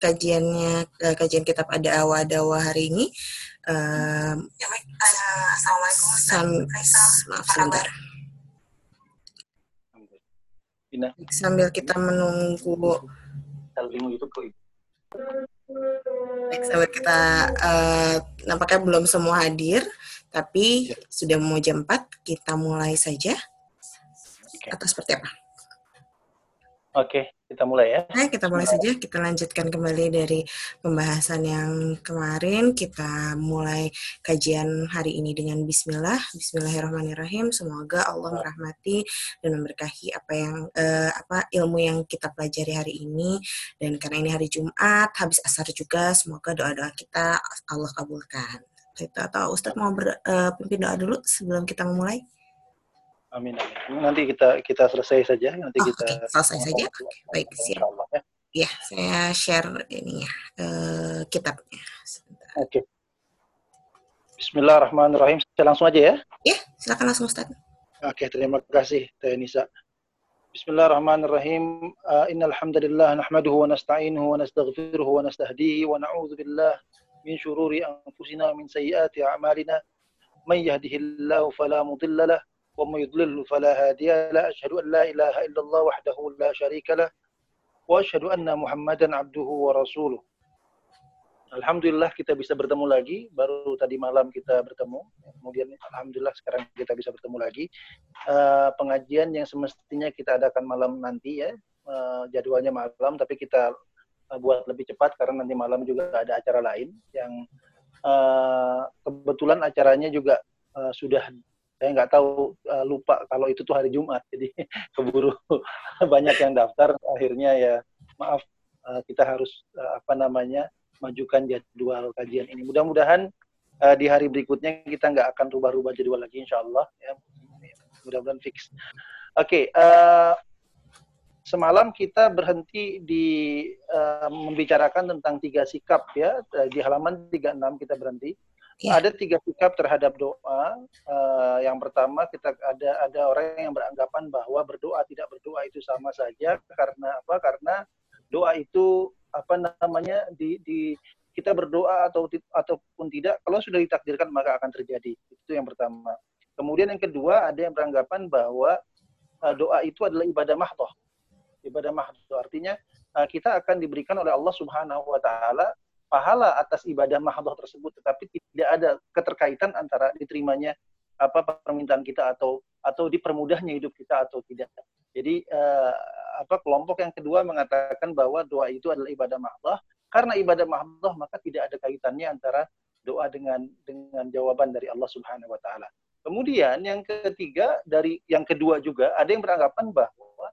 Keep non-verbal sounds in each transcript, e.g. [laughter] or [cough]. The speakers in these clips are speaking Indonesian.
kajiannya uh, kajian kitab ada awa dawa hari ini. Um, ya baik. Uh, Assalamualaikum. Sam, maaf sebentar. Sambil kita menunggu. Baik, sahabat kita uh, nampaknya belum semua hadir, tapi ya. sudah mau jam 4, kita mulai saja. Okay. Atau seperti apa? Oke, kita mulai ya. Nah, kita mulai saja. Kita lanjutkan kembali dari pembahasan yang kemarin. Kita mulai kajian hari ini dengan Bismillah. Bismillahirrahmanirrahim. Semoga Allah merahmati dan memberkahi apa yang uh, apa ilmu yang kita pelajari hari ini. Dan karena ini hari Jumat, habis asar juga, semoga doa-doa kita Allah kabulkan. Itu atau Ustadz mau berpimpin uh, doa dulu sebelum kita memulai? Amin amin. Nanti kita kita selesai saja. Nanti oh, kita okay. selesai saja. Okay. Baik siap. Allah, ya. ya, saya share ini ya uh, kitabnya. Oke. Okay. Bismillahirrahmanirrahim. Saya langsung aja ya. Ya, silakan langsung Ustaz. Oke, okay, terima kasih Teh Nisa. Bismillahirrahmanirrahim. Uh, innal hamdalillah nahmaduhu wa nasta'inuhu wa nastaghfiruhu wa nastahdihi wa na'udzu billah min syururi anfusina min sayyiati a'malina. Man yahdihillahu fala mudilla lahu ومن يضلل فلا هادي له أشهد أن لا إله إلا الله وحده لا شريك له وأشهد أن محمدا عبده ورسوله Alhamdulillah kita bisa bertemu lagi. Baru tadi malam kita bertemu. Kemudian Alhamdulillah sekarang kita bisa bertemu lagi. Uh, pengajian yang semestinya kita adakan malam nanti ya. Uh, jadwalnya malam, tapi kita uh, buat lebih cepat karena nanti malam juga ada acara lain yang uh, kebetulan acaranya juga uh, sudah saya nggak tahu uh, lupa kalau itu tuh hari Jumat. Jadi [laughs] keburu [laughs] banyak yang daftar. Akhirnya ya maaf uh, kita harus uh, apa namanya majukan jadwal kajian ini. Mudah-mudahan di hari berikutnya kita nggak akan rubah-rubah jadwal lagi insya Allah ya. Mudah-mudahan fix. Oke okay, uh, semalam kita berhenti di uh, membicarakan tentang tiga sikap ya. Di halaman 36 kita berhenti Ya. Ada tiga sikap terhadap doa. Uh, yang pertama kita ada ada orang yang beranggapan bahwa berdoa tidak berdoa itu sama saja karena apa? Karena doa itu apa namanya di, di kita berdoa atau ataupun tidak kalau sudah ditakdirkan maka akan terjadi. Itu yang pertama. Kemudian yang kedua ada yang beranggapan bahwa uh, doa itu adalah ibadah mahdoh. Ibadah mahdoh artinya uh, kita akan diberikan oleh Allah Subhanahu wa taala pahala atas ibadah mahdoh tersebut, tetapi tidak ada keterkaitan antara diterimanya apa permintaan kita atau atau dipermudahnya hidup kita atau tidak. Jadi uh, apa kelompok yang kedua mengatakan bahwa doa itu adalah ibadah mahdoh. Karena ibadah mahdoh maka tidak ada kaitannya antara doa dengan dengan jawaban dari Allah Subhanahu wa taala. Kemudian yang ketiga dari yang kedua juga ada yang beranggapan bahwa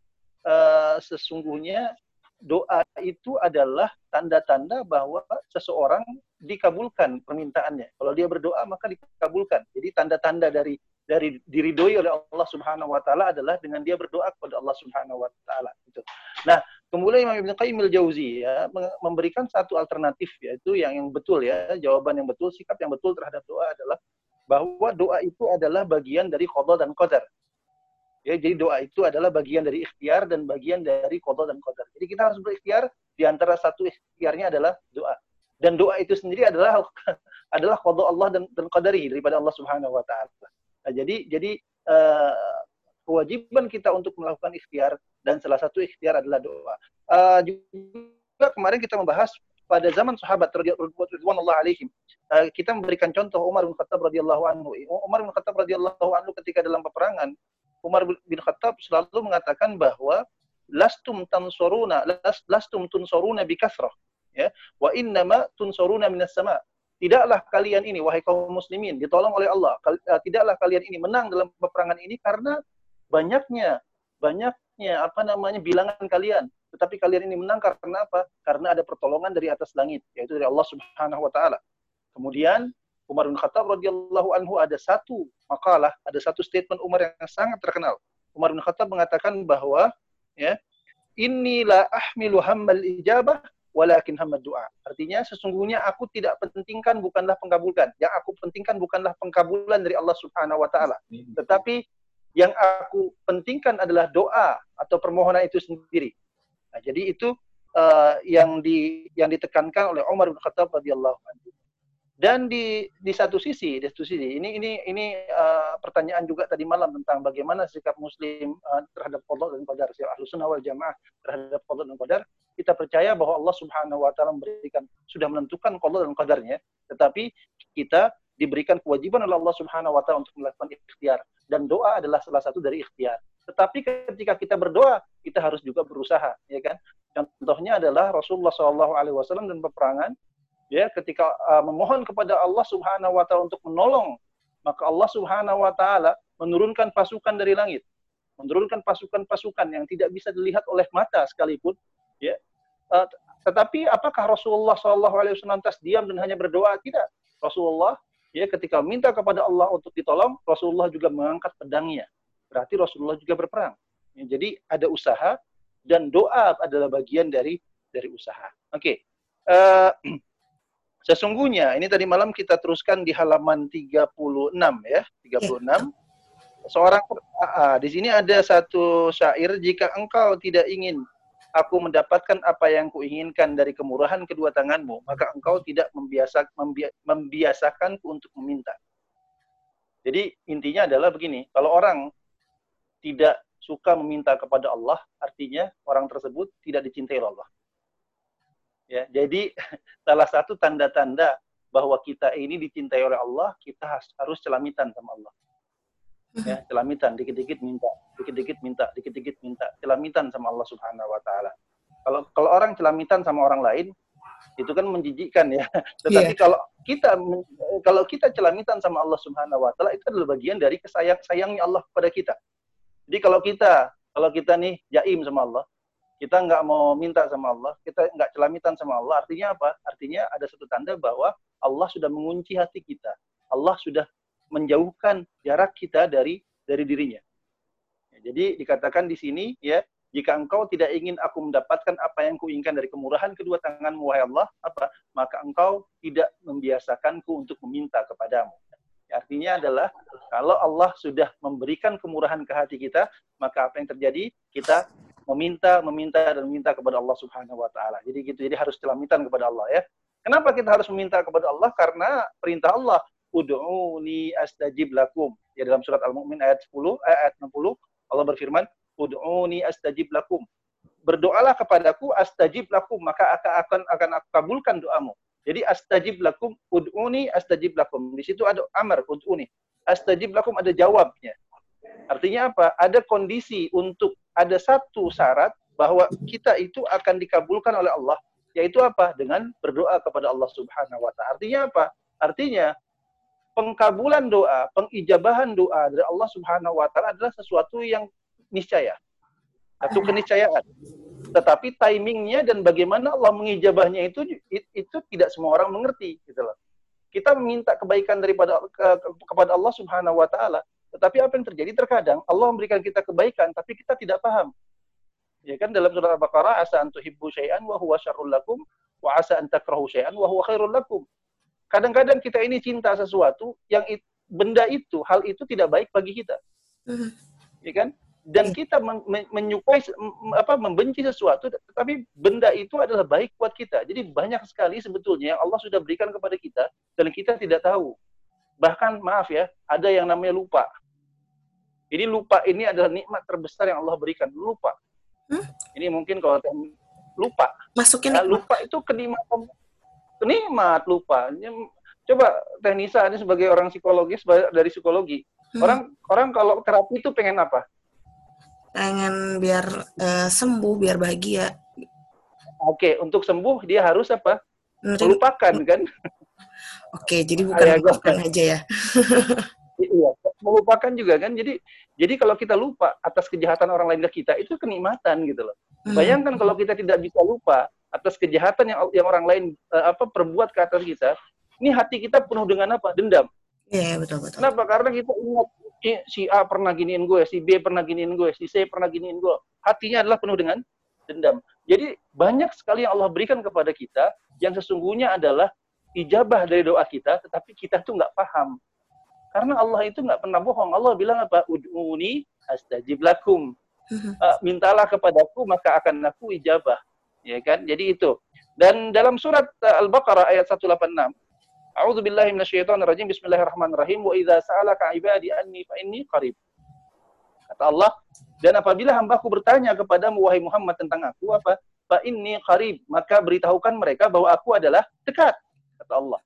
uh, sesungguhnya doa itu adalah tanda-tanda bahwa seseorang dikabulkan permintaannya. Kalau dia berdoa maka dikabulkan. Jadi tanda-tanda dari dari diridhoi oleh Allah Subhanahu wa taala adalah dengan dia berdoa kepada Allah Subhanahu wa taala gitu. Nah, kemudian Imam Ibnu Qayyim al-Jauzi ya memberikan satu alternatif yaitu yang yang betul ya, jawaban yang betul, sikap yang betul terhadap doa adalah bahwa doa itu adalah bagian dari qada dan qadar. Ya, jadi doa itu adalah bagian dari ikhtiar dan bagian dari qada dan qadar. Jadi kita harus berikhtiar di antara satu ikhtiarnya adalah doa. Dan doa itu sendiri adalah [laughs] adalah qada Allah dan dan qadari daripada Allah Subhanahu wa taala. Nah, jadi jadi uh, kewajiban kita untuk melakukan ikhtiar dan salah satu ikhtiar adalah doa. Uh, juga kemarin kita membahas pada zaman sahabat radhiyallahu alaihim uh, kita memberikan contoh Umar bin Khattab radhiyallahu anhu. Umar bin Khattab radhiyallahu anhu ketika dalam peperangan Umar bin Khattab selalu mengatakan bahwa lastum tansuruna las, lastum tunsuruna bikasrah ya wa innama tunsuruna minas sama. Tidaklah kalian ini wahai kaum muslimin ditolong oleh Allah. Eh, tidaklah kalian ini menang dalam peperangan ini karena banyaknya banyaknya apa namanya bilangan kalian. Tetapi kalian ini menang karena apa? Karena ada pertolongan dari atas langit yaitu dari Allah Subhanahu wa taala. Kemudian Umar bin Khattab radhiyallahu anhu ada satu makalah, ada satu statement Umar yang sangat terkenal. Umar bin Khattab mengatakan bahwa ya, inilah ahmilu hammal ijabah walakin hamad doa. Artinya sesungguhnya aku tidak pentingkan bukanlah pengabulkan. Yang aku pentingkan bukanlah pengkabulan dari Allah Subhanahu wa taala. Tetapi yang aku pentingkan adalah doa atau permohonan itu sendiri. Nah, jadi itu uh, yang di yang ditekankan oleh Umar bin Khattab radhiyallahu anhu. Dan di di satu sisi, di satu sisi ini ini ini uh, pertanyaan juga tadi malam tentang bagaimana sikap Muslim uh, terhadap qada dan qadar, sikap Ahlus Sunnah wal Jamaah terhadap qada dan qadar. Kita percaya bahwa Allah Subhanahu wa taala memberikan sudah menentukan qada dan qadarnya, tetapi kita diberikan kewajiban oleh Allah Subhanahu wa taala untuk melakukan ikhtiar dan doa adalah salah satu dari ikhtiar. Tetapi ketika kita berdoa, kita harus juga berusaha, ya kan? Contohnya adalah Rasulullah wasallam dan peperangan ya ketika uh, memohon kepada Allah Subhanahu wa taala untuk menolong maka Allah Subhanahu wa taala menurunkan pasukan dari langit menurunkan pasukan-pasukan yang tidak bisa dilihat oleh mata sekalipun ya. Uh, tetapi apakah Rasulullah Shallallahu alaihi wasallam tas diam dan hanya berdoa? Tidak. Rasulullah ya ketika minta kepada Allah untuk ditolong Rasulullah juga mengangkat pedangnya. Berarti Rasulullah juga berperang. Ya, jadi ada usaha dan doa adalah bagian dari dari usaha. Oke. Okay. uh, eh, [clears throat] Sesungguhnya ini tadi malam kita teruskan di halaman 36 ya, 36. Ya. Seorang uh, di sini ada satu syair jika engkau tidak ingin aku mendapatkan apa yang kuinginkan dari kemurahan kedua tanganmu, maka engkau tidak membiasa, membi, membiasakanku untuk meminta. Jadi intinya adalah begini, kalau orang tidak suka meminta kepada Allah, artinya orang tersebut tidak dicintai Allah. Ya, jadi [laughs] salah satu tanda-tanda bahwa kita ini dicintai oleh Allah, kita harus celamitan sama Allah. Ya, [laughs] celamitan, dikit-dikit minta, dikit-dikit minta, dikit-dikit minta, celamitan sama Allah Subhanahu wa taala. Kalau kalau orang celamitan sama orang lain, itu kan menjijikkan ya. [laughs] Tetapi yeah. kalau kita kalau kita celamitan sama Allah Subhanahu wa taala itu adalah bagian dari kesayang sayangnya Allah kepada kita. Jadi kalau kita kalau kita nih jaim sama Allah, kita nggak mau minta sama Allah, kita nggak celamitan sama Allah, artinya apa? Artinya ada satu tanda bahwa Allah sudah mengunci hati kita. Allah sudah menjauhkan jarak kita dari dari dirinya. Ya, jadi dikatakan di sini ya, jika engkau tidak ingin aku mendapatkan apa yang kuinginkan dari kemurahan kedua tanganmu wahai Allah, apa? Maka engkau tidak membiasakanku untuk meminta kepadamu. Ya, artinya adalah kalau Allah sudah memberikan kemurahan ke hati kita, maka apa yang terjadi? Kita meminta, meminta dan meminta kepada Allah Subhanahu wa taala. Jadi gitu. Jadi harus celamitan kepada Allah ya. Kenapa kita harus meminta kepada Allah? Karena perintah Allah, "Ud'uni astajib lakum." Ya dalam surat Al-Mu'min ayat 10, eh, ayat 60 Allah berfirman, "Ud'uni astajib lakum." Berdoalah kepadaku astajib lakum, maka akan akan akan aku kabulkan doamu. Jadi astajib lakum, ud'uni astajib lakum. Di situ ada amar, ud'uni. Astajib lakum ada jawabnya. Artinya apa? Ada kondisi untuk ada satu syarat bahwa kita itu akan dikabulkan oleh Allah, yaitu apa? Dengan berdoa kepada Allah Subhanahu wa taala. Artinya apa? Artinya pengkabulan doa, pengijabahan doa dari Allah Subhanahu wa taala adalah sesuatu yang niscaya. Satu keniscayaan. Tetapi timingnya dan bagaimana Allah mengijabahnya itu itu tidak semua orang mengerti gitu loh. Kita meminta kebaikan daripada kepada Allah Subhanahu wa taala, tetapi apa yang terjadi terkadang Allah memberikan kita kebaikan tapi kita tidak paham. Ya kan dalam surah Al-Baqarah asa an tuhibbu syai'an wa huwa syarrul lakum wa asa an takrahu syai'an wa huwa khairul lakum. Kadang-kadang kita ini cinta sesuatu yang it, benda itu, hal itu tidak baik bagi kita. Uh-huh. Ya kan? Dan kita men menyukai apa membenci sesuatu tetapi benda itu adalah baik buat kita. Jadi banyak sekali sebetulnya yang Allah sudah berikan kepada kita dan kita tidak tahu. Bahkan maaf ya, ada yang namanya lupa. Jadi lupa ini adalah nikmat terbesar yang Allah berikan. Lupa. Hmm? Ini mungkin kalau lupa. Masukin ya, lupa itu kenikmatan. Kenikmat lupa. Coba Teknisa ini sebagai orang psikologis dari psikologi. Hmm. Orang orang kalau terapi itu pengen apa? Pengen biar uh, sembuh, biar bahagia. Oke, untuk sembuh dia harus apa? Melupakan kan? Oke, jadi bukan melupakan aja ya. [laughs] iya, melupakan juga kan. Jadi jadi kalau kita lupa atas kejahatan orang lain ke kita itu kenikmatan gitu loh. Hmm. Bayangkan kalau kita tidak bisa lupa atas kejahatan yang yang orang lain uh, apa perbuat ke atas kita, ini hati kita penuh dengan apa? Dendam. Iya, yeah, betul betul. Kenapa? Karena kita ingat si A pernah giniin gue, si B pernah giniin gue, si C pernah giniin gue. Hatinya adalah penuh dengan dendam. Jadi banyak sekali yang Allah berikan kepada kita yang sesungguhnya adalah ijabah dari doa kita, tetapi kita tuh nggak paham. Karena Allah itu nggak pernah bohong. Allah bilang apa? Ud'uni astajib lakum. Uh, mintalah kepadaku maka akan aku ijabah. Ya kan? Jadi itu. Dan dalam surat uh, Al-Baqarah ayat 186, A'udzu billahi minasyaitonir rajim. Bismillahirrahmanirrahim. Wa idza sa'alaka 'ibadi anni fa inni qarib. Kata Allah, dan apabila hambaku bertanya kepadamu wahai Muhammad tentang aku apa? Fa inni qarib. Maka beritahukan mereka bahwa aku adalah dekat. Kata Allah.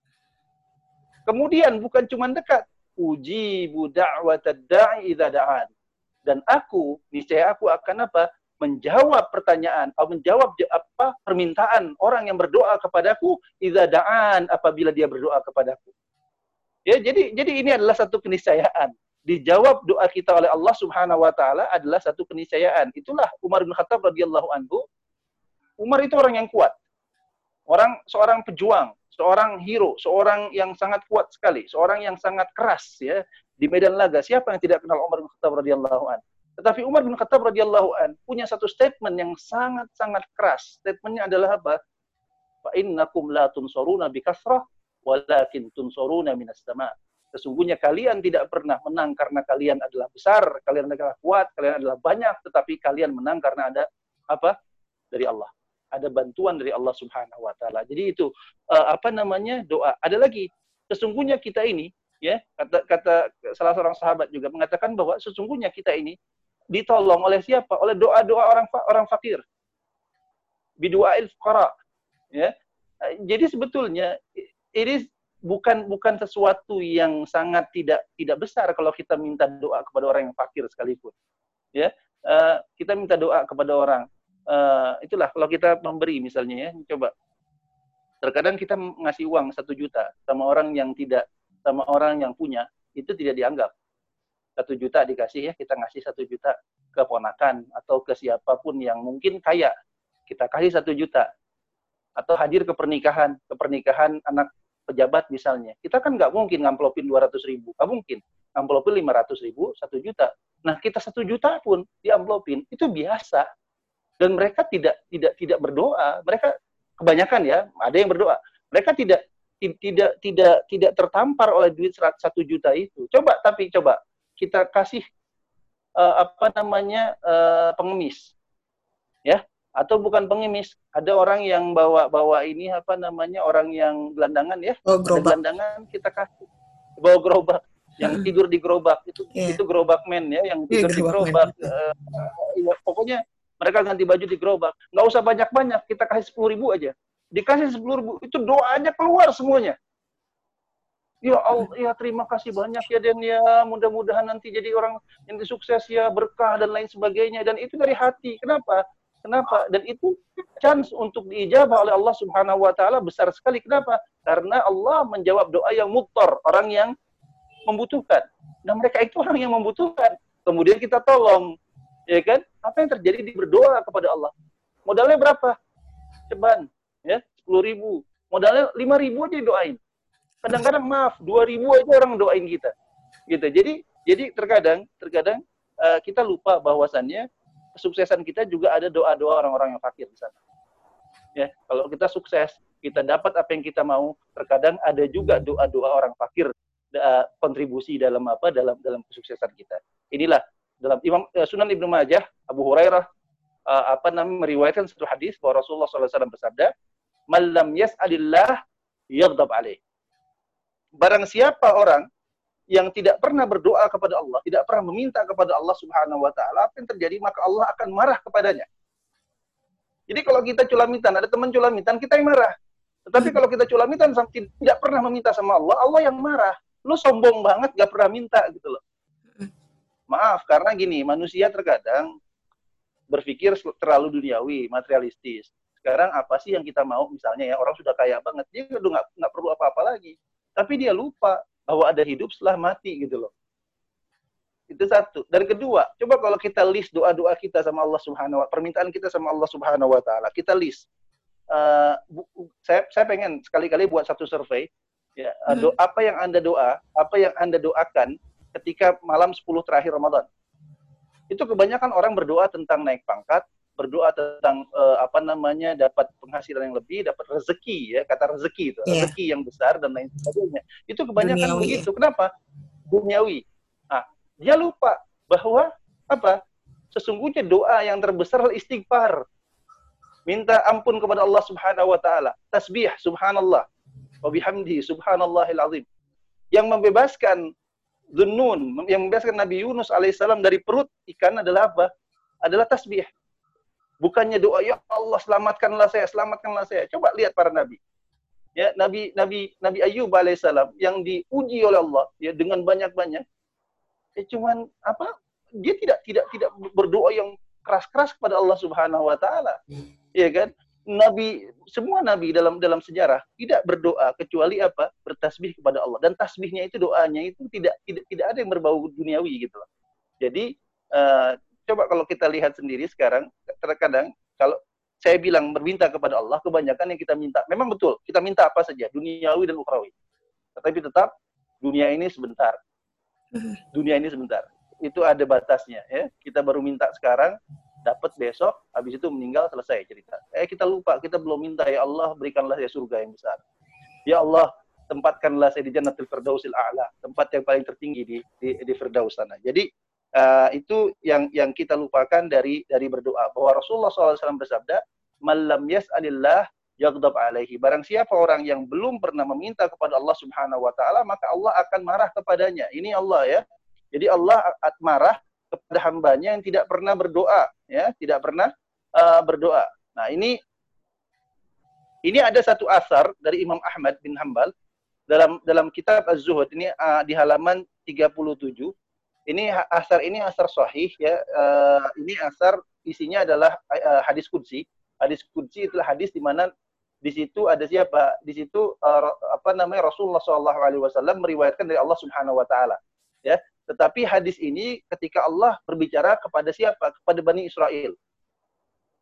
Kemudian bukan cuma dekat, uji da'watad da'i idza da'an. Dan aku, niscaya aku akan apa? menjawab pertanyaan atau menjawab apa permintaan orang yang berdoa kepadaku idza da'an apabila dia berdoa kepadaku. Ya, jadi jadi ini adalah satu keniscayaan. Dijawab doa kita oleh Allah Subhanahu wa taala adalah satu keniscayaan. Itulah Umar bin Khattab radhiyallahu anhu. Umar itu orang yang kuat. Orang seorang pejuang, seorang hero, seorang yang sangat kuat sekali, seorang yang sangat keras ya di medan laga. Siapa yang tidak kenal Umar bin Khattab radhiyallahu anhu? Tetapi Umar bin Khattab radhiyallahu an punya satu statement yang sangat-sangat keras. Statementnya adalah apa? Fa innakum la tunsuruna bi kasrah walakin tunsuruna minas sama. Sesungguhnya kalian tidak pernah menang karena kalian adalah besar, kalian adalah kuat, kalian adalah banyak, tetapi kalian menang karena ada apa? Dari Allah. Ada bantuan dari Allah Subhanahu wa taala. Jadi itu uh, apa namanya? doa. Ada lagi. Sesungguhnya kita ini ya kata kata salah seorang sahabat juga mengatakan bahwa sesungguhnya kita ini ditolong oleh siapa? Oleh doa-doa orang orang fakir. Bidu'ail fuqara. Ya. Jadi sebetulnya ini bukan bukan sesuatu yang sangat tidak tidak besar kalau kita minta doa kepada orang yang fakir sekalipun. Ya. Uh, kita minta doa kepada orang. Uh, itulah kalau kita memberi misalnya ya, coba. Terkadang kita ngasih uang satu juta sama orang yang tidak sama orang yang punya itu tidak dianggap. Satu juta dikasih ya kita ngasih satu juta ke ponakan atau ke siapa pun yang mungkin kaya. Kita kasih satu juta atau hadir ke pernikahan ke pernikahan anak pejabat misalnya. Kita kan nggak mungkin ngamplopin dua ratus ribu nggak mungkin. Ngamplopin lima ratus ribu satu juta. Nah kita satu juta pun diamplopin itu biasa dan mereka tidak tidak tidak berdoa. Mereka kebanyakan ya ada yang berdoa. Mereka tidak tidak tidak tidak tertampar oleh duit satu juta itu. Coba tapi coba kita kasih uh, apa namanya uh, pengemis. Ya atau bukan pengemis ada orang yang bawa bawa ini apa namanya orang yang gelandangan ya. Oh, gelandangan kita kasih. Bawa gerobak. Yang hmm. tidur di gerobak itu yeah. itu gerobak men ya yang iya, tidur yeah, di gerobak uh, ya, pokoknya mereka ganti baju di gerobak nggak usah banyak banyak kita kasih sepuluh ribu aja dikasih sepuluh ribu itu doanya keluar semuanya Ya Allah, ya terima kasih banyak ya Den ya. Mudah-mudahan nanti jadi orang yang sukses ya, berkah dan lain sebagainya. Dan itu dari hati. Kenapa? Kenapa? Dan itu chance untuk diijabah oleh Allah Subhanahu wa taala besar sekali. Kenapa? Karena Allah menjawab doa yang mutor, orang yang membutuhkan. Dan mereka itu orang yang membutuhkan. Kemudian kita tolong. Ya kan? Apa yang terjadi di berdoa kepada Allah? Modalnya berapa? Ceban, ya, 10 ribu. Modalnya 5 ribu aja doain kadang-kadang maaf 2000 aja orang doain kita gitu jadi jadi terkadang terkadang uh, kita lupa bahwasannya kesuksesan kita juga ada doa-doa orang-orang yang fakir di sana ya kalau kita sukses kita dapat apa yang kita mau terkadang ada juga doa-doa orang fakir uh, kontribusi dalam apa dalam dalam kesuksesan kita inilah dalam Imam uh, Sunan Ibnu Majah Abu Hurairah uh, apa namanya meriwayatkan satu hadis bahwa Rasulullah SAW bersabda malam yas'alillah yaghdab alaih barang siapa orang yang tidak pernah berdoa kepada Allah, tidak pernah meminta kepada Allah Subhanahu wa taala, apa yang terjadi maka Allah akan marah kepadanya. Jadi kalau kita culamitan, ada teman culamitan, kita yang marah. Tetapi kalau kita culamitan tidak pernah meminta sama Allah, Allah yang marah. Lu sombong banget gak pernah minta gitu loh. Maaf, karena gini, manusia terkadang berpikir terlalu duniawi, materialistis. Sekarang apa sih yang kita mau? Misalnya ya orang sudah kaya banget, dia udah nggak perlu apa-apa lagi tapi dia lupa bahwa ada hidup setelah mati gitu loh. Itu satu. Dan kedua, coba kalau kita list doa-doa kita sama Allah Subhanahu wa permintaan kita sama Allah Subhanahu wa taala, kita list. Uh, bu, saya saya pengen sekali-kali buat satu survei ya, hmm. do, apa yang Anda doa, apa yang Anda doakan ketika malam 10 terakhir Ramadan. Itu kebanyakan orang berdoa tentang naik pangkat, berdoa tentang uh, apa namanya dapat penghasilan yang lebih, dapat rezeki ya kata rezeki itu yeah. rezeki yang besar dan lain sebagainya. Itu kebanyakan Duniawi. begitu. Kenapa? Duniawi. Nah, dia lupa bahwa apa? Sesungguhnya doa yang terbesar adalah istighfar. minta ampun kepada Allah Subhanahu wa taala, tasbih subhanallah wa bihamdi subhanallahil azim. Yang membebaskan Zunnun, yang membebaskan Nabi Yunus alaihissalam dari perut ikan adalah apa? Adalah tasbih. Bukannya doa, ya Allah selamatkanlah saya, selamatkanlah saya. Coba lihat para nabi. Ya, Nabi Nabi Nabi Ayub alaihissalam yang diuji oleh Allah ya dengan banyak-banyak. Ya cuman apa? Dia tidak tidak tidak berdoa yang keras-keras kepada Allah Subhanahu wa taala. Iya kan? Nabi semua nabi dalam dalam sejarah tidak berdoa kecuali apa? bertasbih kepada Allah dan tasbihnya itu doanya itu tidak tidak tidak ada yang berbau duniawi gitu loh. Jadi uh, coba kalau kita lihat sendiri sekarang terkadang kalau saya bilang berminta kepada Allah kebanyakan yang kita minta memang betul kita minta apa saja duniawi dan ukhrawi. Tetapi tetap dunia ini sebentar. Hmm. Dunia ini sebentar. Itu ada batasnya ya. Kita baru minta sekarang dapat besok, habis itu meninggal selesai cerita. Eh kita lupa, kita belum minta ya Allah berikanlah saya surga yang besar. Ya Allah tempatkanlah saya di Jannatul Firdausil A'la, tempat yang paling tertinggi di di, di Firdaus sana. Jadi uh, itu yang yang kita lupakan dari dari berdoa bahwa Rasulullah SAW bersabda, "Malam yas'alillah yaghdab alaihi." Barang siapa orang yang belum pernah meminta kepada Allah Subhanahu wa taala, maka Allah akan marah kepadanya. Ini Allah ya. Jadi Allah marah kepada hambanya yang tidak pernah berdoa, ya, tidak pernah uh, berdoa. Nah ini ini ada satu asar dari Imam Ahmad bin Hambal dalam dalam kitab Az-Zuhud ini uh, di halaman 37. Ini asar ini asar sahih ya. Uh, ini asar isinya adalah uh, hadis kudsi. Hadis kudsi itulah hadis di mana di situ ada siapa? Di situ uh, apa namanya Rasulullah SAW meriwayatkan dari Allah Subhanahu Wa Taala. Ya, tetapi hadis ini ketika Allah berbicara kepada siapa? Kepada Bani Israel.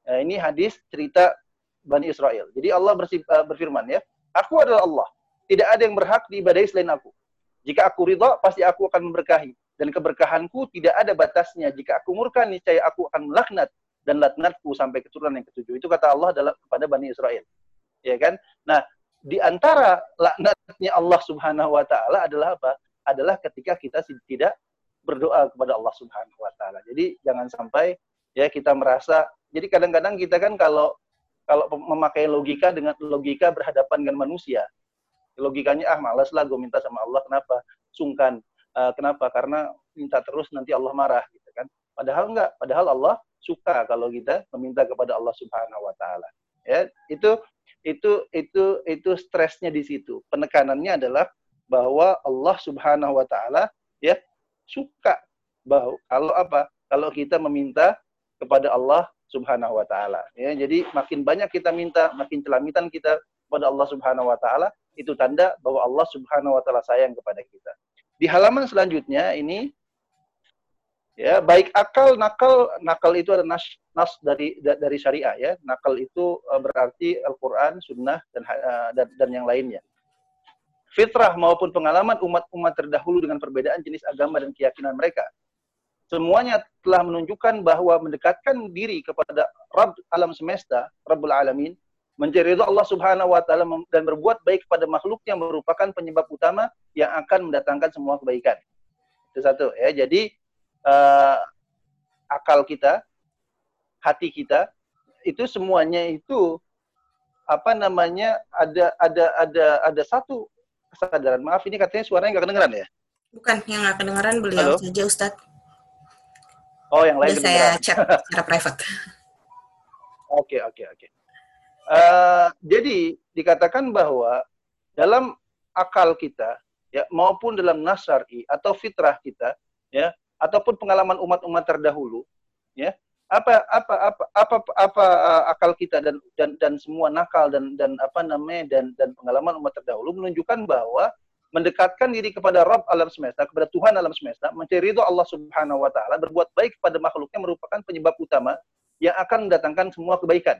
Nah, ini hadis cerita Bani Israel. Jadi Allah eh, berfirman ya, Aku adalah Allah. Tidak ada yang berhak diibadahi selain aku. Jika aku ridha, pasti aku akan memberkahi. Dan keberkahanku tidak ada batasnya. Jika aku murka, niscaya aku akan melaknat. Dan laknatku sampai keturunan yang ketujuh. Itu kata Allah dalam kepada Bani Israel. Ya kan? Nah, di antara laknatnya Allah Subhanahu wa taala adalah apa? Adalah ketika kita tidak berdoa kepada Allah Subhanahu wa taala. Jadi jangan sampai ya kita merasa jadi kadang-kadang kita kan kalau kalau memakai logika dengan logika berhadapan dengan manusia. Logikanya ah malas lah gue minta sama Allah kenapa? Sungkan. Uh, kenapa? Karena minta terus nanti Allah marah gitu kan. Padahal enggak, padahal Allah suka kalau kita meminta kepada Allah Subhanahu wa taala. Ya, itu itu itu itu stresnya di situ. Penekanannya adalah bahwa Allah Subhanahu wa taala ya suka bahwa kalau apa? Kalau kita meminta kepada Allah Subhanahu wa taala ya. Jadi makin banyak kita minta, makin celamitan kita kepada Allah Subhanahu wa taala, itu tanda bahwa Allah Subhanahu wa taala sayang kepada kita. Di halaman selanjutnya ini ya baik akal nakal nakal itu ada nas, nas dari dari syariah ya nakal itu eh, berarti Al-Qur'an sunnah dan, eh, dan dan yang lainnya fitrah maupun pengalaman umat-umat terdahulu dengan perbedaan jenis agama dan keyakinan mereka. Semuanya telah menunjukkan bahwa mendekatkan diri kepada Rabb alam semesta, Rabbul Alamin, ridha Allah Subhanahu wa taala dan berbuat baik kepada yang merupakan penyebab utama yang akan mendatangkan semua kebaikan. Itu satu ya. Jadi uh, akal kita, hati kita itu semuanya itu apa namanya ada ada ada ada satu kesadaran. Maaf ini katanya suaranya nggak kedengeran ya? Bukan, yang nggak kedengeran beliau Halo? saja Ustadz. Oh, yang lain saya chat [laughs] secara private. Oke, oke, oke. Eh, jadi dikatakan bahwa dalam akal kita ya maupun dalam nasari atau fitrah kita ya ataupun pengalaman umat-umat terdahulu ya apa apa apa apa apa uh, akal kita dan dan dan semua nakal dan dan apa namanya dan dan pengalaman umat terdahulu menunjukkan bahwa mendekatkan diri kepada Rabb alam semesta, kepada Tuhan alam semesta, mencari ridho Allah Subhanahu wa taala, berbuat baik kepada makhluknya merupakan penyebab utama yang akan mendatangkan semua kebaikan.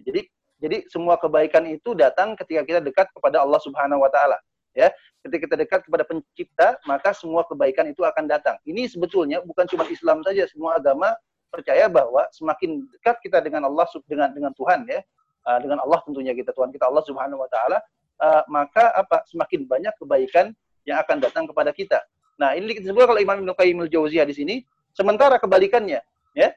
Jadi jadi semua kebaikan itu datang ketika kita dekat kepada Allah Subhanahu wa taala, ya. Ketika kita dekat kepada pencipta, maka semua kebaikan itu akan datang. Ini sebetulnya bukan cuma Islam saja, semua agama percaya bahwa semakin dekat kita dengan Allah dengan dengan Tuhan ya uh, dengan Allah tentunya kita Tuhan kita Allah Subhanahu wa taala uh, maka apa semakin banyak kebaikan yang akan datang kepada kita. Nah, ini disebut kalau Imam Ibnu Qayyim al-Jauziyah di sini sementara kebalikannya ya.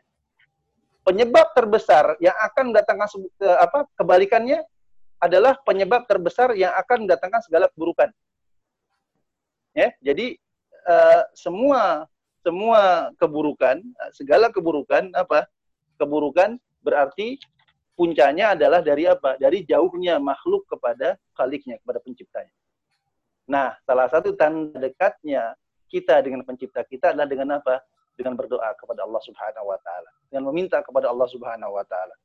penyebab terbesar yang akan mendatangkan ke, apa kebalikannya adalah penyebab terbesar yang akan mendatangkan segala keburukan. Ya, jadi uh, semua semua keburukan, segala keburukan apa? Keburukan berarti puncanya adalah dari apa? Dari jauhnya makhluk kepada khaliknya, kepada penciptanya. Nah, salah satu tanda dekatnya kita dengan pencipta kita adalah dengan apa? Dengan berdoa kepada Allah Subhanahu wa taala, dengan meminta kepada Allah Subhanahu wa taala.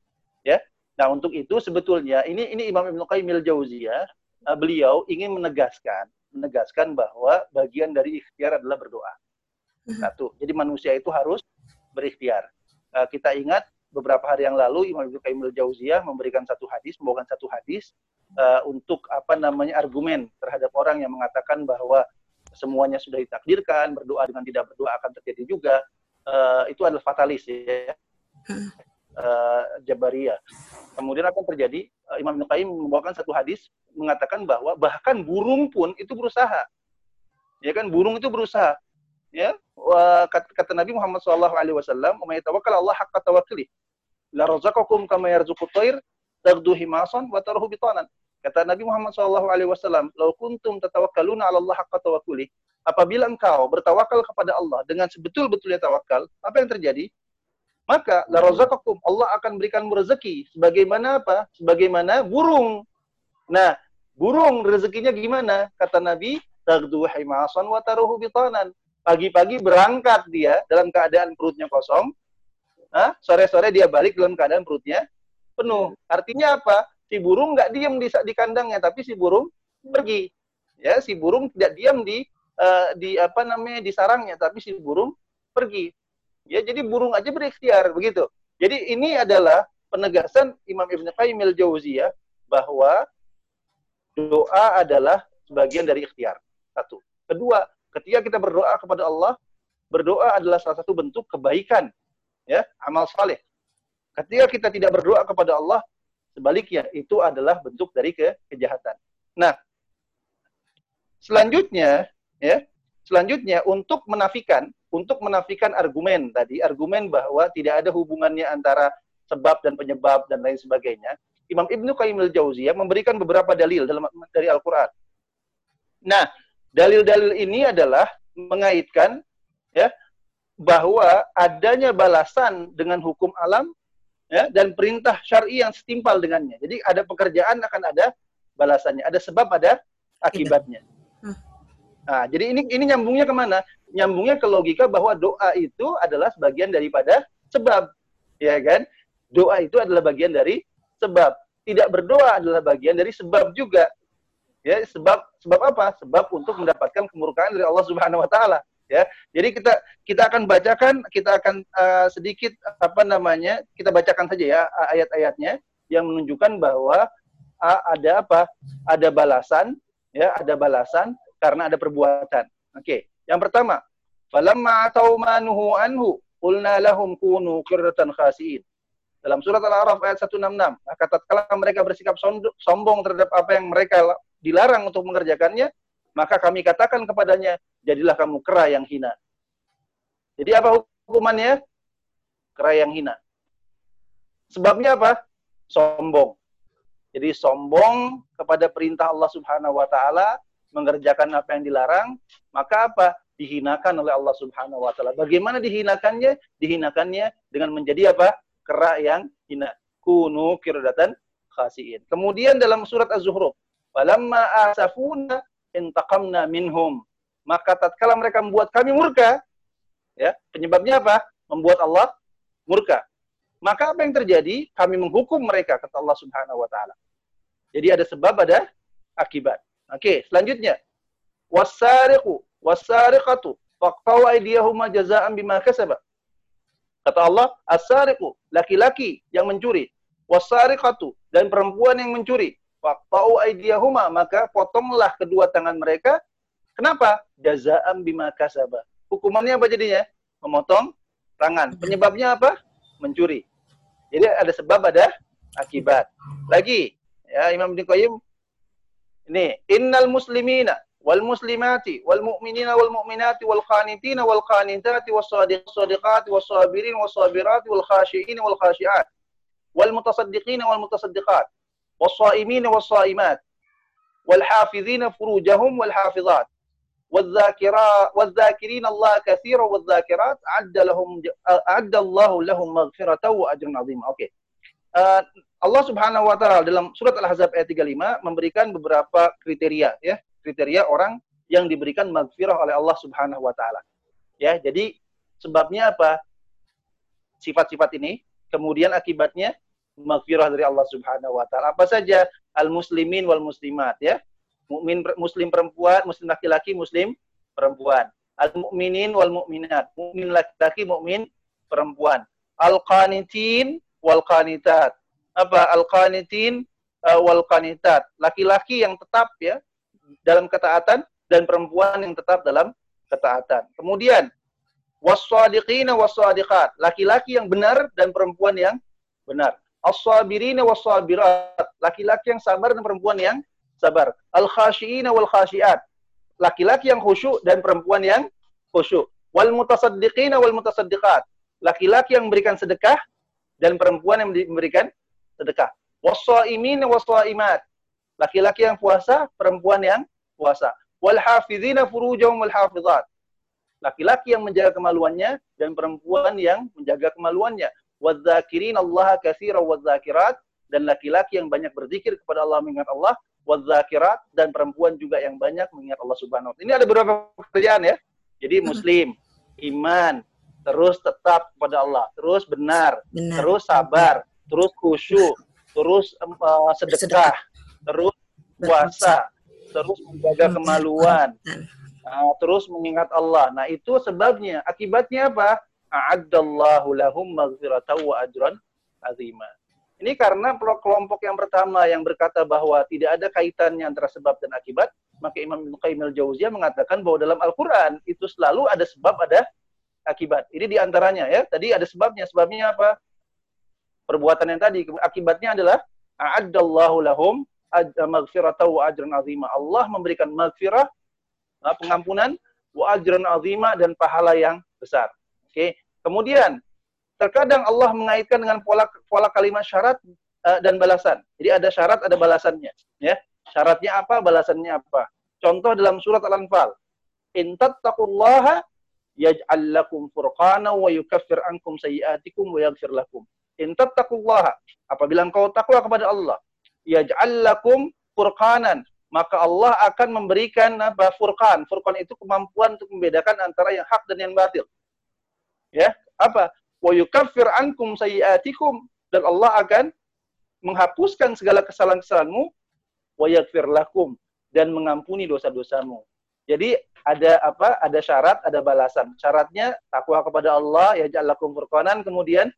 Ya. Nah, untuk itu sebetulnya ini ini Imam Ibnu Qayyim al-Jauziyah uh, beliau ingin menegaskan menegaskan bahwa bagian dari ikhtiar adalah berdoa. Satu. Jadi manusia itu harus berikhtiar. Uh, kita ingat beberapa hari yang lalu Imam Ibnu Qayyim al-Jauziyah memberikan satu hadis, membawakan satu hadis uh, untuk apa namanya argumen terhadap orang yang mengatakan bahwa semuanya sudah ditakdirkan, berdoa dengan tidak berdoa akan terjadi juga. Uh, itu adalah fatalis ya. Uh, Jabariyah. Kemudian akan terjadi uh, Imam Ibnu Qayyim membawakan satu hadis mengatakan bahwa bahkan burung pun itu berusaha. Ya kan burung itu berusaha. Ya, kata, kata Nabi Muhammad SAW, alaihi wasallam, "May tawakkal Allah haqqa tawakkuli. La razaqakum kama yarzuqut tayr taghdu himasan wa taruhu bitanan." Kata Nabi Muhammad SAW, alaihi wasallam, "Lau kuntum tatawakkaluna 'ala Allah haqqa tawakkuli." Apabila engkau bertawakal kepada Allah dengan sebetul-betulnya tawakal, apa yang terjadi? maka la razaqakum Allah akan berikan rezeki sebagaimana apa? Sebagaimana burung. Nah, burung rezekinya gimana? Kata Nabi, tagdu himasan wa taruhu bitanan. Pagi-pagi berangkat dia dalam keadaan perutnya kosong. Sore-sore dia balik dalam keadaan perutnya penuh. Artinya apa? Si burung nggak diam di, di kandangnya, tapi si burung pergi. Ya, si burung tidak diam di uh, di apa namanya di sarangnya, tapi si burung pergi. Ya, jadi burung aja berikhtiar begitu. Jadi ini adalah penegasan Imam Ibn Qayyim al-Jauziyah bahwa doa adalah sebagian dari ikhtiar. Satu. Kedua, ketika kita berdoa kepada Allah, berdoa adalah salah satu bentuk kebaikan, ya, amal saleh. Ketika kita tidak berdoa kepada Allah, sebaliknya itu adalah bentuk dari ke kejahatan. Nah, selanjutnya, ya, selanjutnya untuk menafikan untuk menafikan argumen tadi, argumen bahwa tidak ada hubungannya antara sebab dan penyebab dan lain sebagainya, Imam Ibnu Qayyim al-Jauziyah memberikan beberapa dalil dalam dari Al-Qur'an. Nah, dalil-dalil ini adalah mengaitkan ya bahwa adanya balasan dengan hukum alam ya dan perintah syar'i yang setimpal dengannya. Jadi ada pekerjaan akan ada balasannya, ada sebab ada akibatnya. Hmm. Nah, jadi ini ini nyambungnya ke mana? nyambungnya ke logika bahwa doa itu adalah sebagian daripada sebab, ya kan? Doa itu adalah bagian dari sebab. Tidak berdoa adalah bagian dari sebab juga. Ya, sebab sebab apa? Sebab untuk mendapatkan kemurkaan dari Allah Subhanahu wa taala, ya. Jadi kita kita akan bacakan, kita akan uh, sedikit apa namanya? Kita bacakan saja ya ayat-ayatnya yang menunjukkan bahwa uh, ada apa? Ada balasan, ya, ada balasan karena ada perbuatan. Oke. Okay. Yang pertama, falamma atau manuhu anhu qulna lahum kunu qirdatan khasiin. Dalam surat Al-A'raf ayat 166, maka tatkala mereka bersikap sombong terhadap apa yang mereka dilarang untuk mengerjakannya, maka kami katakan kepadanya, jadilah kamu kera yang hina. Jadi apa hukumannya? Kera yang hina. Sebabnya apa? Sombong. Jadi sombong kepada perintah Allah Subhanahu wa taala mengerjakan apa yang dilarang, maka apa? Dihinakan oleh Allah Subhanahu wa taala. Bagaimana dihinakannya? Dihinakannya dengan menjadi apa? Kera yang hina. Kunu kirdatan khasiin. Kemudian dalam surat Az-Zuhruf, "Falamma asafuna intaqamna minhum." Maka tatkala mereka membuat kami murka, ya, penyebabnya apa? Membuat Allah murka. Maka apa yang terjadi? Kami menghukum mereka kata Allah Subhanahu wa taala. Jadi ada sebab ada akibat. Oke, selanjutnya. Wasariqu wasariqatu faqtaw aydiyahuma jazaan bima kasaba. Kata Allah, as-sariqu, laki-laki yang mencuri, wasariqatu dan perempuan yang mencuri, faqta'u aydiyahuma maka potonglah kedua tangan mereka. Kenapa? Jazaa'an bima kasaba. Hukumannya apa jadinya? Memotong tangan. Penyebabnya apa? Mencuri. Jadi ada sebab ada akibat. Lagi ya Imam Ibnu Qayyim ini innal muslimina wal muslimati wal mu'minina wal mu'minati wal qanitina wal qanitati was shadiqati was sabirin was sabirati wal khashiin wal khashiat wal mutasaddiqina wal mutasaddiqat. والصائمين والصائمات والحافظين فروجهم والحافظات والذاكرات والذاكرين الله كثيرا والذاكرات أعد لهم أعد الله لهم مغفرة وأجر عظيم. Oke. Okay. Uh, Allah Subhanahu wa taala dalam surat Al-Ahzab ayat 35 memberikan beberapa kriteria ya, kriteria orang yang diberikan maghfirah oleh Allah Subhanahu wa taala. Ya, jadi sebabnya apa? Sifat-sifat ini, kemudian akibatnya maghfirah dari Allah Subhanahu wa taala. Apa saja? Al-muslimin wal muslimat ya. Mukmin muslim perempuan, muslim laki-laki, muslim perempuan. Al-mu'minin wal mu'minat. Mukmin laki-laki, mukmin perempuan. Al-qanitin wal qanitat. Apa? Al-qanitin uh, wal qanitat. Laki-laki yang tetap ya dalam ketaatan dan perempuan yang tetap dalam ketaatan. Kemudian was-sadiqina was-sadiqat. Laki-laki yang benar dan perempuan yang benar. As-sabirina was-sabirat. Laki-laki yang sabar dan perempuan yang sabar. Al-khasyiina wal khasyiat. Laki-laki yang khusyuk dan perempuan yang khusyuk. Wal mutasaddiqina wal mutasaddiqat. Laki-laki yang memberikan sedekah dan perempuan yang memberikan sedekah. Wassaimin wassaimat. Laki-laki yang puasa, perempuan yang puasa. Wal hafizina furujahum wal hafizat. Laki-laki yang menjaga kemaluannya dan perempuan yang menjaga kemaluannya. Wadzakirin Allah katsira wadzakirat dan laki-laki yang banyak berzikir kepada Allah mengingat Allah wadzakirat dan perempuan juga yang banyak mengingat Allah Subhanahu wa. Ini ada beberapa pekerjaan ya. Jadi muslim, iman, terus tetap kepada Allah, terus benar, benar. terus sabar, terus khusyuk, terus uh, sedekah, terus puasa, terus menjaga kemaluan, uh, terus mengingat Allah. Nah, itu sebabnya. Akibatnya apa? A'addallahu lahum maghfiratan wa ajran azima. Ini karena kelompok yang pertama yang berkata bahwa tidak ada kaitannya antara sebab dan akibat, maka Imam Ibnu Qayyim al-Jauziyah mengatakan bahwa dalam Al-Qur'an itu selalu ada sebab ada akibat. Ini di antaranya ya. Tadi ada sebabnya. Sebabnya apa? Perbuatan yang tadi. Akibatnya adalah a'addallahu lahum maghfirata wa ajran azima. Allah memberikan maghfirah, pengampunan, wa ajran azima dan pahala yang besar. Oke. Kemudian terkadang Allah mengaitkan dengan pola pola kalimat syarat uh, dan balasan. Jadi ada syarat, ada balasannya. Ya, syaratnya apa, balasannya apa. Contoh dalam surat Al-Anfal, in tattaqullaha yaj'al lakum furqana wa yukaffir ankum sayiatikum wa yaghfir lakum. In tattaqullaha, apabila engkau takwa kepada Allah, yaj'al lakum furqanan, maka Allah akan memberikan apa furqan. Furqan itu kemampuan untuk membedakan antara yang hak dan yang batil. Ya, apa? wa yukaffir ankum sayiatikum dan Allah akan menghapuskan segala kesalahan-kesalahanmu wa yaghfir lakum dan mengampuni dosa-dosamu. Jadi ada apa? Ada syarat, ada balasan. Syaratnya takwa kepada Allah, ya ja'alakum furqanan, kemudian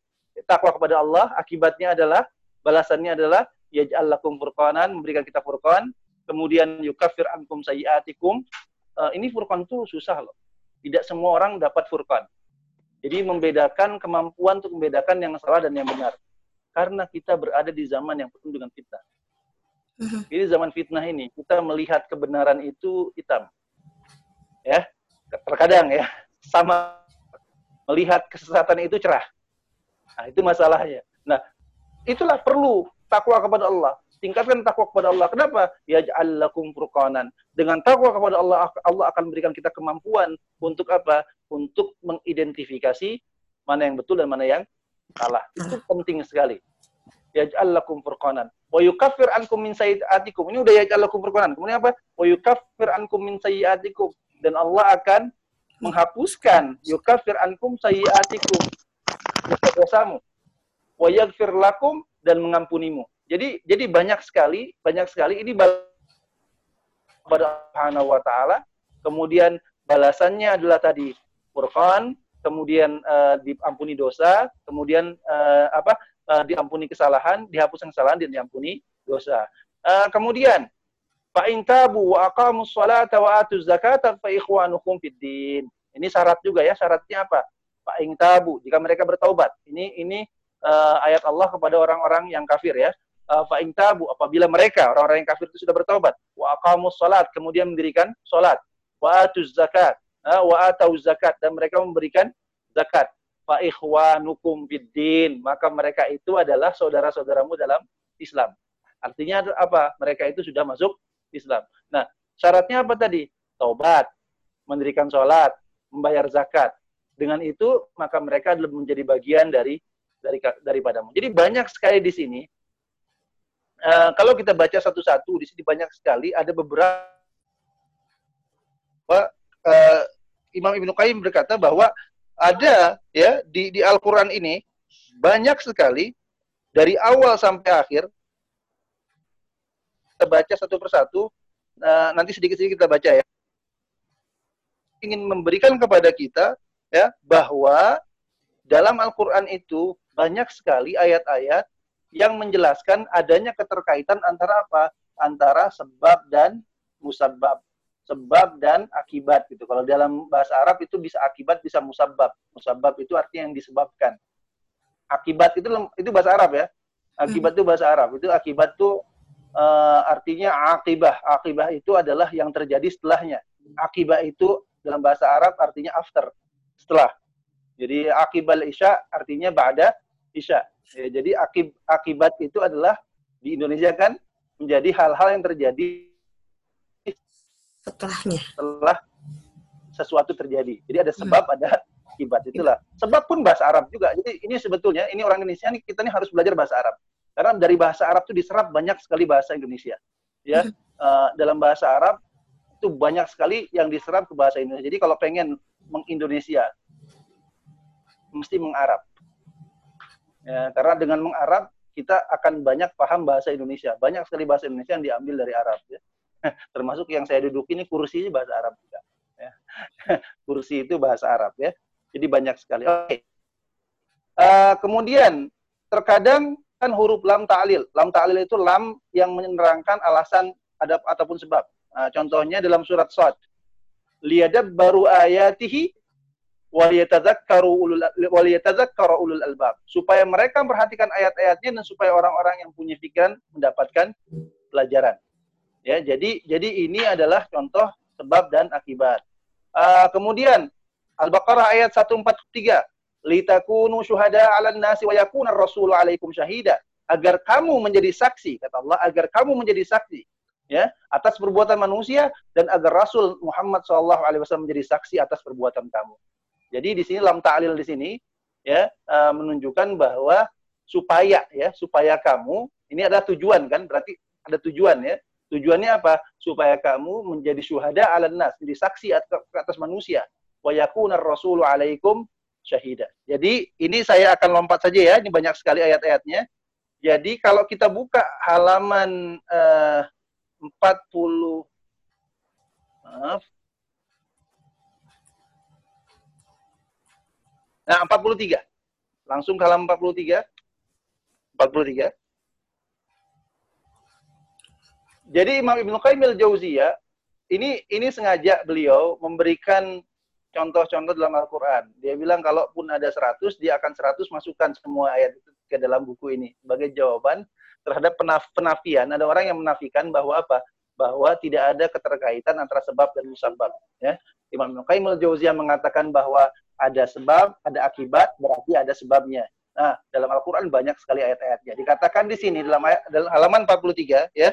takwa kepada Allah, akibatnya adalah balasannya adalah ya ja'alakum furqanan, memberikan kita furqan, kemudian yukafir ankum sayiatikum. Uh, ini furqan itu susah loh. Tidak semua orang dapat furqan. Jadi membedakan kemampuan untuk membedakan yang salah dan yang benar. Karena kita berada di zaman yang penuh dengan fitnah. Mhm. Jadi zaman fitnah ini kita melihat kebenaran itu hitam. Ya, terkadang ya sama melihat kesesatan itu cerah. Nah, itu masalahnya. Nah, itulah perlu takwa kepada Allah. Tingkatkan takwa kepada Allah. Kenapa? Ya lakum furqanan. Dengan takwa kepada Allah, Allah akan memberikan kita kemampuan untuk apa? Untuk mengidentifikasi mana yang betul dan mana yang salah. Itu penting sekali. Ya lakum furqanan. Wa yukaffir ankum min sayyi'atikum. Ini udah ya lakum furqanan. Kemudian apa? Wa yukaffir ankum min sayyi'atikum. Dan Allah akan menghapuskan yukaffir ankum sayyi'atikum. Dosa-dosamu. Wa yaghfir lakum dan mengampunimu. Jadi jadi banyak sekali, banyak sekali ini kepada Subhanahu wa taala. Kemudian balasannya adalah tadi Furqan, kemudian uh, diampuni dosa, kemudian uh, apa? Uh, diampuni kesalahan, dihapuskan kesalahan dan diampuni dosa. Uh, kemudian fa in tabu wa aqamus salata wa atuz zakata fa ikhwanukum fid. Ini syarat juga ya, syaratnya apa? Fa in tabu, jika mereka bertaubat. Ini ini uh, ayat Allah kepada orang-orang yang kafir ya uh, fa tabu apabila mereka orang-orang yang kafir itu sudah bertobat wa aqamus salat kemudian mendirikan salat wa atuz zakat uh, wa atau zakat dan mereka memberikan zakat. Fa ikhwanukum biddin maka mereka itu adalah saudara-saudaramu dalam Islam. Artinya apa? Mereka itu sudah masuk Islam. Nah syaratnya apa tadi? Taubat mendirikan salat membayar zakat. Dengan itu maka mereka menjadi bagian dari dari daripadamu. Jadi banyak sekali di sini uh, kalau kita baca satu-satu di sini banyak sekali ada beberapa uh, Imam Ibnu Qayyim berkata bahwa ada ya di di Al-Qur'an ini banyak sekali dari awal sampai akhir kita baca satu persatu uh, nanti sedikit-sedikit kita baca ya. Ingin memberikan kepada kita ya bahwa dalam Al-Qur'an itu banyak sekali ayat-ayat yang menjelaskan adanya keterkaitan antara apa? Antara sebab dan musabab. Sebab dan akibat gitu. Kalau dalam bahasa Arab itu bisa akibat, bisa musabab. Musabab itu artinya yang disebabkan. Akibat itu itu bahasa Arab ya. Akibat itu bahasa Arab. Itu akibat itu uh, artinya akibah. Akibah itu adalah yang terjadi setelahnya. Akibat itu dalam bahasa Arab artinya after, setelah. Jadi akibat isya artinya ba'da isya. Ya, jadi akib, akibat itu adalah di Indonesia kan menjadi hal-hal yang terjadi setelahnya. Setelah sesuatu terjadi. Jadi ada sebab, hmm. ada akibat itulah. Sebab pun bahasa Arab juga. Jadi ini sebetulnya ini orang Indonesia ini kita ini harus belajar bahasa Arab. Karena dari bahasa Arab itu diserap banyak sekali bahasa Indonesia. Ya, hmm. uh, dalam bahasa Arab itu banyak sekali yang diserap ke bahasa Indonesia. Jadi kalau pengen mengindonesia mesti mengarab. Ya, karena dengan mengarab kita akan banyak paham bahasa Indonesia. Banyak sekali bahasa Indonesia yang diambil dari Arab. Ya. [laughs] Termasuk yang saya duduk ini kursi bahasa Arab juga. Ya. [laughs] kursi itu bahasa Arab ya. Jadi banyak sekali. Oke. Okay. Uh, eh, kemudian terkadang kan huruf lam ta'lil. Lam ta'lil itu lam yang menerangkan alasan ada ataupun sebab. Nah, contohnya dalam surat Sad. Liyadab baru ayatihi waliyatadzakkaru ulul albab supaya mereka memperhatikan ayat-ayatnya dan supaya orang-orang yang punya pikiran mendapatkan pelajaran. Ya, jadi jadi ini adalah contoh sebab dan akibat. Uh, kemudian Al-Baqarah ayat 143, litakunu syuhada 'alan nasi wa yakuna rasulu 'alaikum syahida. Agar kamu menjadi saksi, kata Allah, agar kamu menjadi saksi ya atas perbuatan manusia dan agar Rasul Muhammad SAW menjadi saksi atas perbuatan kamu. Jadi di sini lam ta'lil di sini ya uh, menunjukkan bahwa supaya ya supaya kamu ini adalah tujuan kan berarti ada tujuan ya. Tujuannya apa? Supaya kamu menjadi syuhada 'alan nas, menjadi saksi atas manusia. Wa yakuna rasulu 'alaikum syahida. Jadi ini saya akan lompat saja ya, ini banyak sekali ayat-ayatnya. Jadi kalau kita buka halaman uh, 40 maaf Nah, 43. Langsung ke halaman 43. 43. Jadi Imam Ibnu Qayyim al-Jauziyah ini ini sengaja beliau memberikan contoh-contoh dalam Al-Qur'an. Dia bilang kalaupun ada 100, dia akan 100 masukkan semua ayat itu ke dalam buku ini sebagai jawaban terhadap penaf penafian. Ada orang yang menafikan bahwa apa? Bahwa tidak ada keterkaitan antara sebab dan musabab, ya. Imam Qayyim al-Jauziyah mengatakan bahwa ada sebab, ada akibat, berarti ada sebabnya. Nah, dalam Al-Qur'an banyak sekali ayat-ayatnya. Dikatakan di sini dalam, ayat, dalam halaman 43 ya,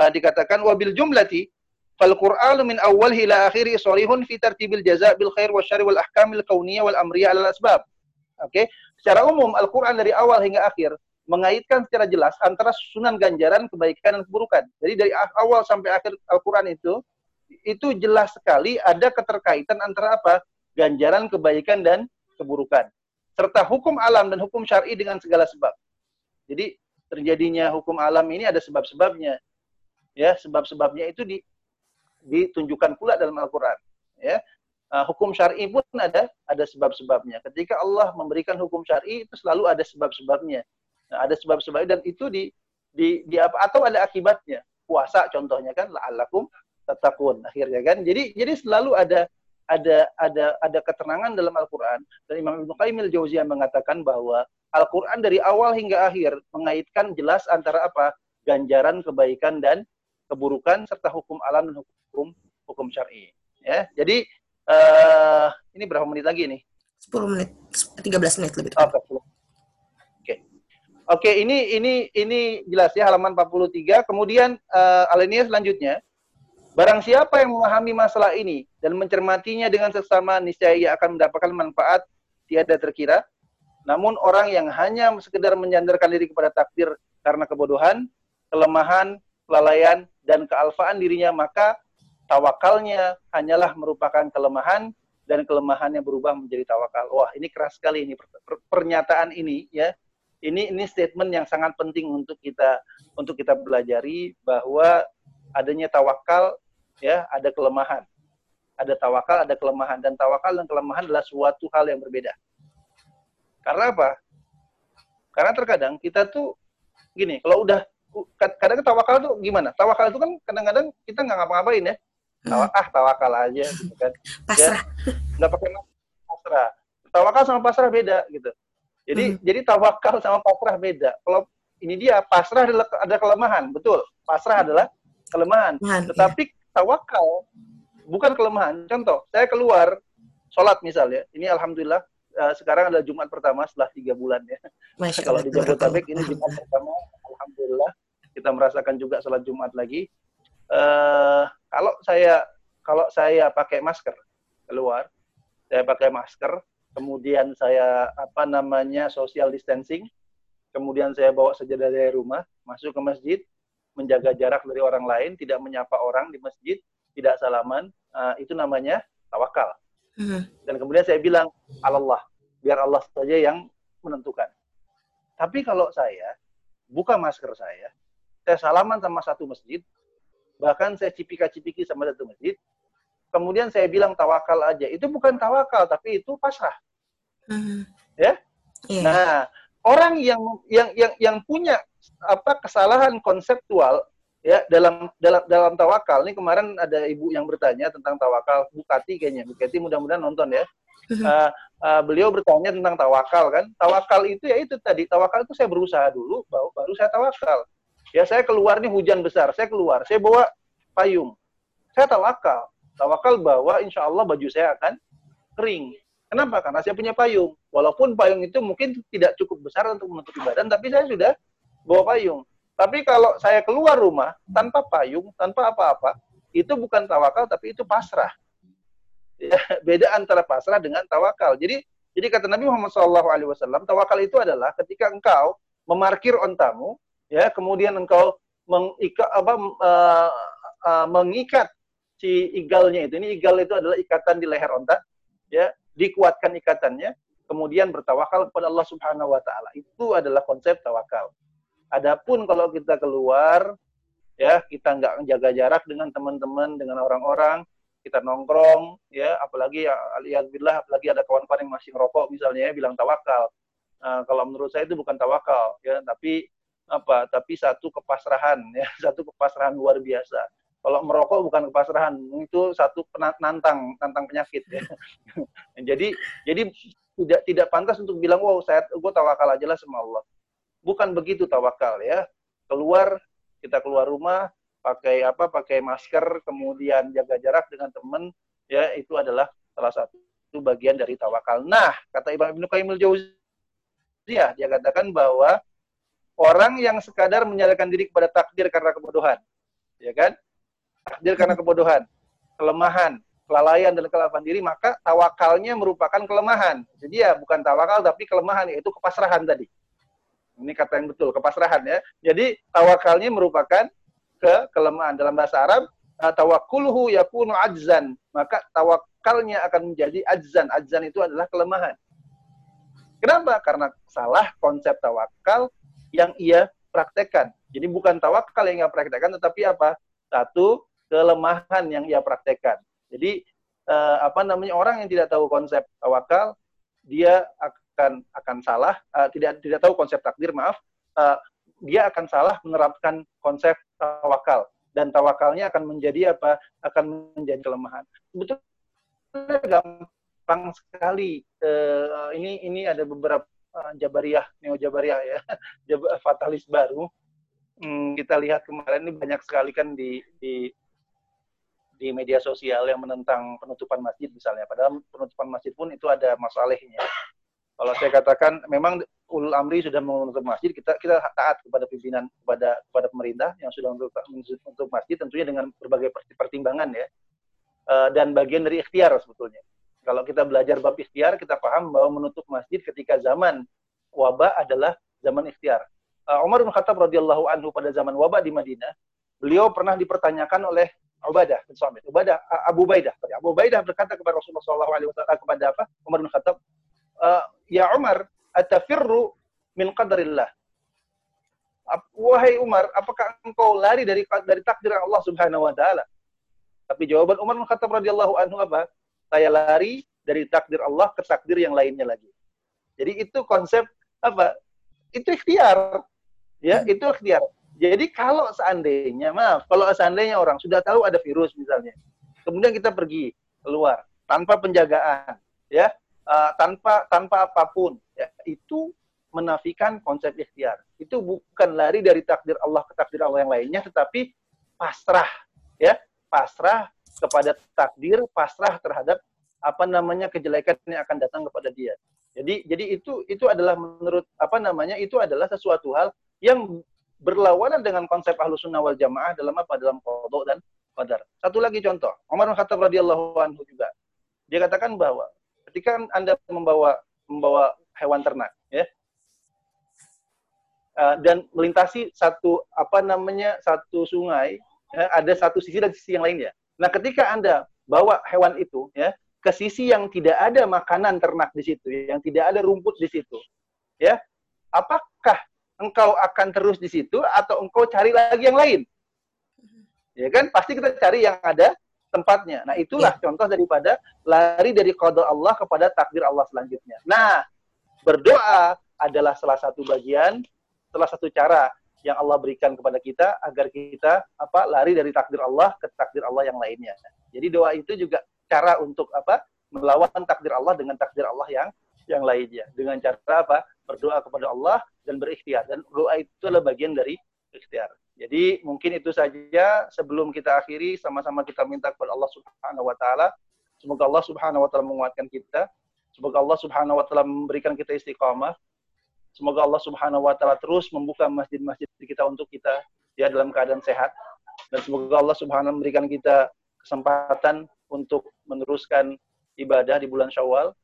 uh, dikatakan wabil jumlati fal Qur'anu min awal ila akhiri sharihun fi tartibil jaza bil khair wa syarri wal ahkamil kauniyah wal amriyah al asbab. Oke, okay? secara umum Al-Qur'an dari awal hingga akhir mengaitkan secara jelas antara susunan ganjaran kebaikan dan keburukan. Jadi dari awal sampai akhir Al-Qur'an itu itu jelas sekali ada keterkaitan antara apa? Ganjaran kebaikan dan keburukan serta hukum alam dan hukum syar'i dengan segala sebab. Jadi terjadinya hukum alam ini ada sebab-sebabnya. Ya, sebab-sebabnya itu di, ditunjukkan pula dalam Al-Qur'an, ya. Uh, hukum syar'i pun ada ada sebab-sebabnya. Ketika Allah memberikan hukum syar'i itu selalu ada sebab-sebabnya. Nah, ada sebab-sebabnya dan itu di di, di apa atau ada akibatnya. Puasa contohnya kan la'allakum tatakun akhirnya kan. Jadi jadi selalu ada ada ada ada keterangan dalam Al-Qur'an dan Imam Ibnu Qayyim al-Jauziyah mengatakan bahwa Al-Qur'an dari awal hingga akhir mengaitkan jelas antara apa? ganjaran kebaikan dan keburukan serta hukum alam dan hukum hukum syar'i. Ya. Jadi uh, ini berapa menit lagi nih? 10 menit, 13 menit lebih. Oke. Oke, okay, ini ini ini jelas ya halaman 43. Kemudian uh, alinea selanjutnya Barang siapa yang memahami masalah ini dan mencermatinya dengan sesama, niscaya ia akan mendapatkan manfaat tiada terkira. Namun orang yang hanya sekedar menyandarkan diri kepada takdir karena kebodohan, kelemahan, kelalaian, dan kealfaan dirinya, maka tawakalnya hanyalah merupakan kelemahan dan kelemahannya berubah menjadi tawakal. Wah, ini keras sekali ini pernyataan ini ya. Ini ini statement yang sangat penting untuk kita untuk kita pelajari bahwa adanya tawakal ya ada kelemahan. Ada tawakal, ada kelemahan dan tawakal dan kelemahan adalah suatu hal yang berbeda. Karena apa? Karena terkadang kita tuh gini, kalau udah kadang tawakal tuh gimana? Tawakal itu kan kadang-kadang kita nggak ngapa-ngapain ya. Tawa, ah tawakal aja gitu kan. [laughs] Pasrah. Ya, nggak pakai pasrah. Tawakal sama pasrah beda gitu. Jadi hmm. jadi tawakal sama pasrah beda. Kalau ini dia pasrah adalah ada kelemahan, betul. Pasrah adalah kelemahan. Man, Tetapi ya tawakal bukan kelemahan. Contoh, saya keluar sholat misalnya, ini alhamdulillah uh, sekarang adalah Jumat pertama setelah tiga bulan ya. [laughs] Masya Kalau di Jabodetabek ini Jumat pertama, alhamdulillah kita merasakan juga sholat Jumat lagi. Uh, kalau saya kalau saya pakai masker keluar, saya pakai masker, kemudian saya apa namanya social distancing, kemudian saya bawa sajadah dari rumah, masuk ke masjid, menjaga jarak dari orang lain, tidak menyapa orang di masjid, tidak salaman, uh, itu namanya tawakal. Hmm. Dan kemudian saya bilang, Allah, biar Allah saja yang menentukan. Tapi kalau saya buka masker saya, saya salaman sama satu masjid, bahkan saya cipika-cipiki sama satu masjid, kemudian saya bilang tawakal aja. Itu bukan tawakal, tapi itu pasrah. Hmm. Ya? Yeah. Nah, orang yang yang yang yang punya apa kesalahan konseptual ya dalam dalam dalam tawakal. Ini kemarin ada ibu yang bertanya tentang tawakal Bukati kayaknya. Bukati mudah-mudahan nonton ya. Uh, uh, beliau bertanya tentang tawakal kan. Tawakal itu ya itu tadi. Tawakal itu saya berusaha dulu baru baru saya tawakal. Ya saya keluar nih hujan besar. Saya keluar. Saya bawa payung. Saya tawakal. Tawakal bahwa insya Allah baju saya akan kering kenapa karena saya punya payung walaupun payung itu mungkin tidak cukup besar untuk menutupi badan tapi saya sudah bawa payung. Tapi kalau saya keluar rumah tanpa payung, tanpa apa-apa, itu bukan tawakal tapi itu pasrah. Ya, [laughs] beda antara pasrah dengan tawakal. Jadi jadi kata Nabi Muhammad SAW, tawakal itu adalah ketika engkau memarkir ontamu, ya, kemudian engkau mengikat apa uh, uh, mengikat si igalnya itu. Ini igal itu adalah ikatan di leher onta, ya, dikuatkan ikatannya, kemudian bertawakal kepada Allah Subhanahu wa taala. Itu adalah konsep tawakal. Adapun kalau kita keluar, ya kita nggak menjaga jarak dengan teman-teman, dengan orang-orang, kita nongkrong, ya apalagi ya alhamdulillah apalagi ada kawan-kawan yang masih ngerokok misalnya ya bilang tawakal. Nah, kalau menurut saya itu bukan tawakal, ya tapi apa? Tapi satu kepasrahan, ya [laughs] satu kepasrahan luar biasa. Kalau merokok bukan kepasrahan, itu satu penantang, nantang penyakit. Ya. [laughs] jadi jadi tidak tidak pantas untuk bilang wow saya gue tawakal aja lah sama Allah Bukan begitu tawakal ya. Keluar, kita keluar rumah, pakai apa? Pakai masker, kemudian jaga jarak dengan teman, ya itu adalah salah satu itu bagian dari tawakal. Nah, kata Imam Ibnu Qayyim al-Jauziyah, dia katakan bahwa orang yang sekadar menyadarkan diri kepada takdir karena kebodohan, ya kan? Takdir karena kebodohan, kelemahan, kelalaian dan kelafan diri, maka tawakalnya merupakan kelemahan. Jadi ya bukan tawakal tapi kelemahan, yaitu kepasrahan tadi. Ini kata yang betul, kepasrahan ya. Jadi tawakalnya merupakan ke kelemahan. Dalam bahasa Arab, eh, tawakuluhu yakunu ajzan. Maka tawakalnya akan menjadi ajzan. Ajzan itu adalah kelemahan. Kenapa? Karena salah konsep tawakal yang ia praktekkan. Jadi bukan tawakal yang ia praktekkan, tetapi apa? Satu, kelemahan yang ia praktekkan. Jadi eh, apa namanya orang yang tidak tahu konsep tawakal, dia akan akan salah uh, tidak tidak tahu konsep takdir maaf uh, dia akan salah menerapkan konsep tawakal dan tawakalnya akan menjadi apa akan menjadi kelemahan betul gampang sekali. Uh, ini ini ada beberapa uh, jabariyah, neo jabariyah ya, [laughs] fatalis baru. Hmm, kita lihat kemarin ini banyak sekali kan di di di media sosial yang menentang penutupan masjid misalnya. Padahal penutupan masjid pun itu ada masalahnya. Kalau saya katakan memang ulul amri sudah menutup masjid, kita kita taat kepada pimpinan kepada kepada pemerintah yang sudah untuk untuk masjid tentunya dengan berbagai pertimbangan ya. Uh, dan bagian dari ikhtiar sebetulnya. Kalau kita belajar bab ikhtiar, kita paham bahwa menutup masjid ketika zaman wabah adalah zaman ikhtiar. Uh, Umar bin Khattab radhiyallahu anhu pada zaman wabah di Madinah, beliau pernah dipertanyakan oleh Ubadah bin Samit. Ubadah Abu Baidah. Abu Baidah berkata kepada Rasulullah SAW kepada apa? Umar bin Khattab, uh, ya Umar, atafirru min qadarillah. Wahai Umar, apakah engkau lari dari dari takdir Allah Subhanahu wa taala? Tapi jawaban Umar bin Khattab radhiyallahu anhu apa? Saya lari dari takdir Allah ke takdir yang lainnya lagi. Jadi itu konsep apa? Itu ikhtiar. Ya, itu ikhtiar. Jadi kalau seandainya, maaf, kalau seandainya orang sudah tahu ada virus misalnya, kemudian kita pergi keluar tanpa penjagaan, ya, uh, tanpa tanpa apa pun, ya, itu menafikan konsep ikhtiar. Itu bukan lari dari takdir Allah ke takdir Allah yang lainnya, tetapi pasrah, ya, pasrah kepada takdir, pasrah terhadap apa namanya kejelekan yang akan datang kepada dia. Jadi jadi itu itu adalah menurut apa namanya itu adalah sesuatu hal yang berlawanan dengan konsep ahlu sunnah wal jamaah dalam apa? Dalam kodok dan qadar. Satu lagi contoh, Umar Khattab radhiyallahu anhu juga. Dia katakan bahwa ketika Anda membawa membawa hewan ternak, ya, uh, dan melintasi satu apa namanya satu sungai, ya, ada satu sisi dan sisi yang lainnya. Nah, ketika Anda bawa hewan itu, ya, ke sisi yang tidak ada makanan ternak di situ, yang tidak ada rumput di situ, ya, apakah engkau akan terus di situ atau engkau cari lagi yang lain. Ya kan? Pasti kita cari yang ada tempatnya. Nah, itulah ya. contoh daripada lari dari qada Allah kepada takdir Allah selanjutnya. Nah, berdoa adalah salah satu bagian, salah satu cara yang Allah berikan kepada kita agar kita apa lari dari takdir Allah ke takdir Allah yang lainnya. Jadi doa itu juga cara untuk apa? melawan takdir Allah dengan takdir Allah yang yang lainnya dengan cara apa? Berdoa kepada Allah dan berikhtiar. Dan doa itu adalah bagian dari ikhtiar. Jadi mungkin itu saja sebelum kita akhiri sama-sama kita minta kepada Allah Subhanahu wa taala semoga Allah Subhanahu wa taala menguatkan kita. Semoga Allah Subhanahu wa taala memberikan kita istiqamah. Semoga Allah Subhanahu wa taala terus membuka masjid-masjid kita untuk kita ya dalam keadaan sehat dan semoga Allah Subhanahu memberikan kita kesempatan untuk meneruskan ibadah di bulan Syawal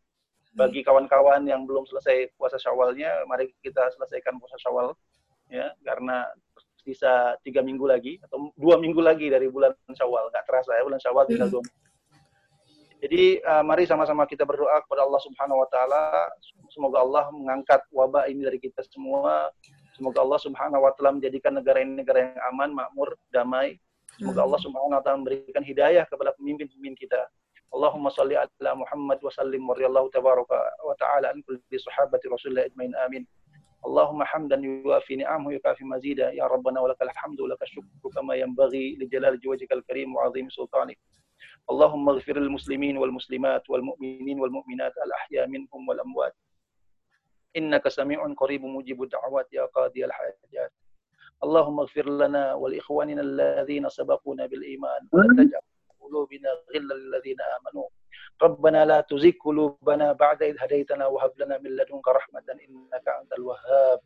bagi kawan-kawan yang belum selesai puasa syawalnya, mari kita selesaikan puasa syawal, ya, karena sisa tiga minggu lagi atau dua minggu lagi dari bulan syawal, nggak terasa ya bulan syawal tinggal dua minggu. Jadi uh, mari sama-sama kita berdoa kepada Allah Subhanahu Wa Taala, semoga Allah mengangkat wabah ini dari kita semua. Semoga Allah Subhanahu Wa Taala menjadikan negara ini negara yang aman, makmur, damai. Semoga Allah Subhanahu Wa Taala memberikan hidayah kepada pemimpin-pemimpin kita اللهم صل على محمد وسلم ورضي الله تبارك وتعالى عن كل صحابة رسول الله أجمعين آمين. اللهم حمدا يوافي نعمه يكافي مزيدا يا ربنا ولك الحمد ولك الشكر كما ينبغي لجلال وجهك الكريم وعظيم سلطانك. اللهم اغفر للمسلمين والمسلمات والمؤمنين والمؤمنات الأحياء منهم والأموات. إنك سميع قريب مجيب الدعوات يا قاضي الحاجات. اللهم اغفر لنا ولإخواننا الذين سبقونا بالإيمان. ولا تجعل قلوبنا غلا للذين آمنوا. ربنا لا تزغ قلوبنا بعد إذ هديتنا وهب لنا من لدنك رحمة إنك أنت الوهاب.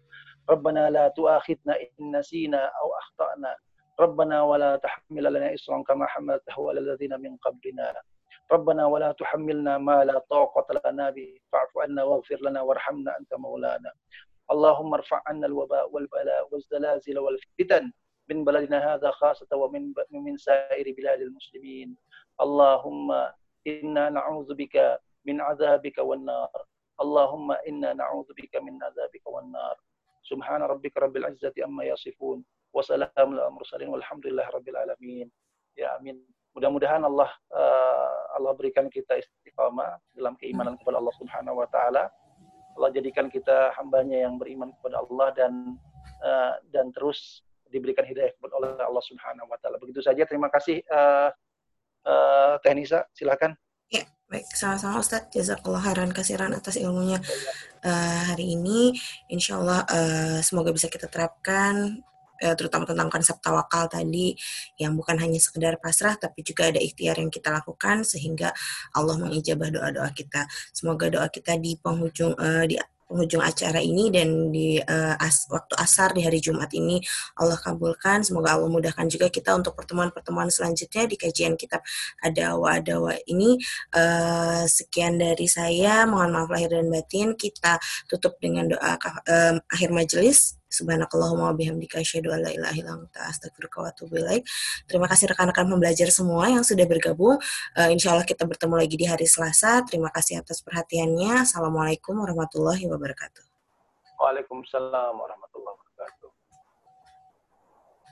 ربنا لا تؤاخذنا إن نسينا أو أخطأنا. ربنا ولا تحمل لنا إصرا كما حملته على الذين من قبلنا. ربنا ولا تحملنا ما لا طاقة لنا به. فاعف عنا واغفر لنا وارحمنا أنت مولانا. اللهم ارفع عنا الوباء والبلاء والزلازل والفتن. min baladina hadha khasata wa min, min sairi biladil muslimin. Allahumma inna na'udzubika min azabika wan nar. Allahumma inna na'udzubika min azabika wan nar. Subhana rabbika rabbil izzati amma yasifun. Wassalamu ala mursalin walhamdulillah rabbil alamin. Ya amin. Mudah-mudahan Allah uh, Allah berikan kita istiqamah dalam keimanan kepada Allah Subhanahu wa taala. Allah jadikan kita hambanya yang beriman kepada Allah dan uh, dan terus diberikan hidayah oleh Allah Subhanahu wa taala. Begitu saja. Terima kasih uh, uh, Teh Nisa, silakan. Ya, Baik, sama-sama Ustadz. Jazakallah khairan kasiran atas ilmunya uh, hari ini. Insya Allah uh, semoga bisa kita terapkan uh, terutama tentang konsep tawakal tadi yang bukan hanya sekedar pasrah tapi juga ada ikhtiar yang kita lakukan sehingga Allah mengijabah doa-doa kita. Semoga doa kita di penghujung uh, di penghujung acara ini dan di uh, as, waktu asar di hari Jumat ini Allah kabulkan. Semoga Allah mudahkan juga kita untuk pertemuan-pertemuan selanjutnya di kajian kitab Adawa-Adawa ini. Uh, sekian dari saya. Mohon maaf lahir dan batin. Kita tutup dengan doa uh, akhir majelis. Subhanakallahumma bihamdika asyhadu an la ilaha illa anta astaghfiruka wa atubu. Terima kasih rekan-rekan pembelajar semua yang sudah bergabung. Uh, insya Allah kita bertemu lagi di hari Selasa. Terima kasih atas perhatiannya. Assalamualaikum warahmatullahi wabarakatuh. Waalaikumsalam warahmatullahi wabarakatuh.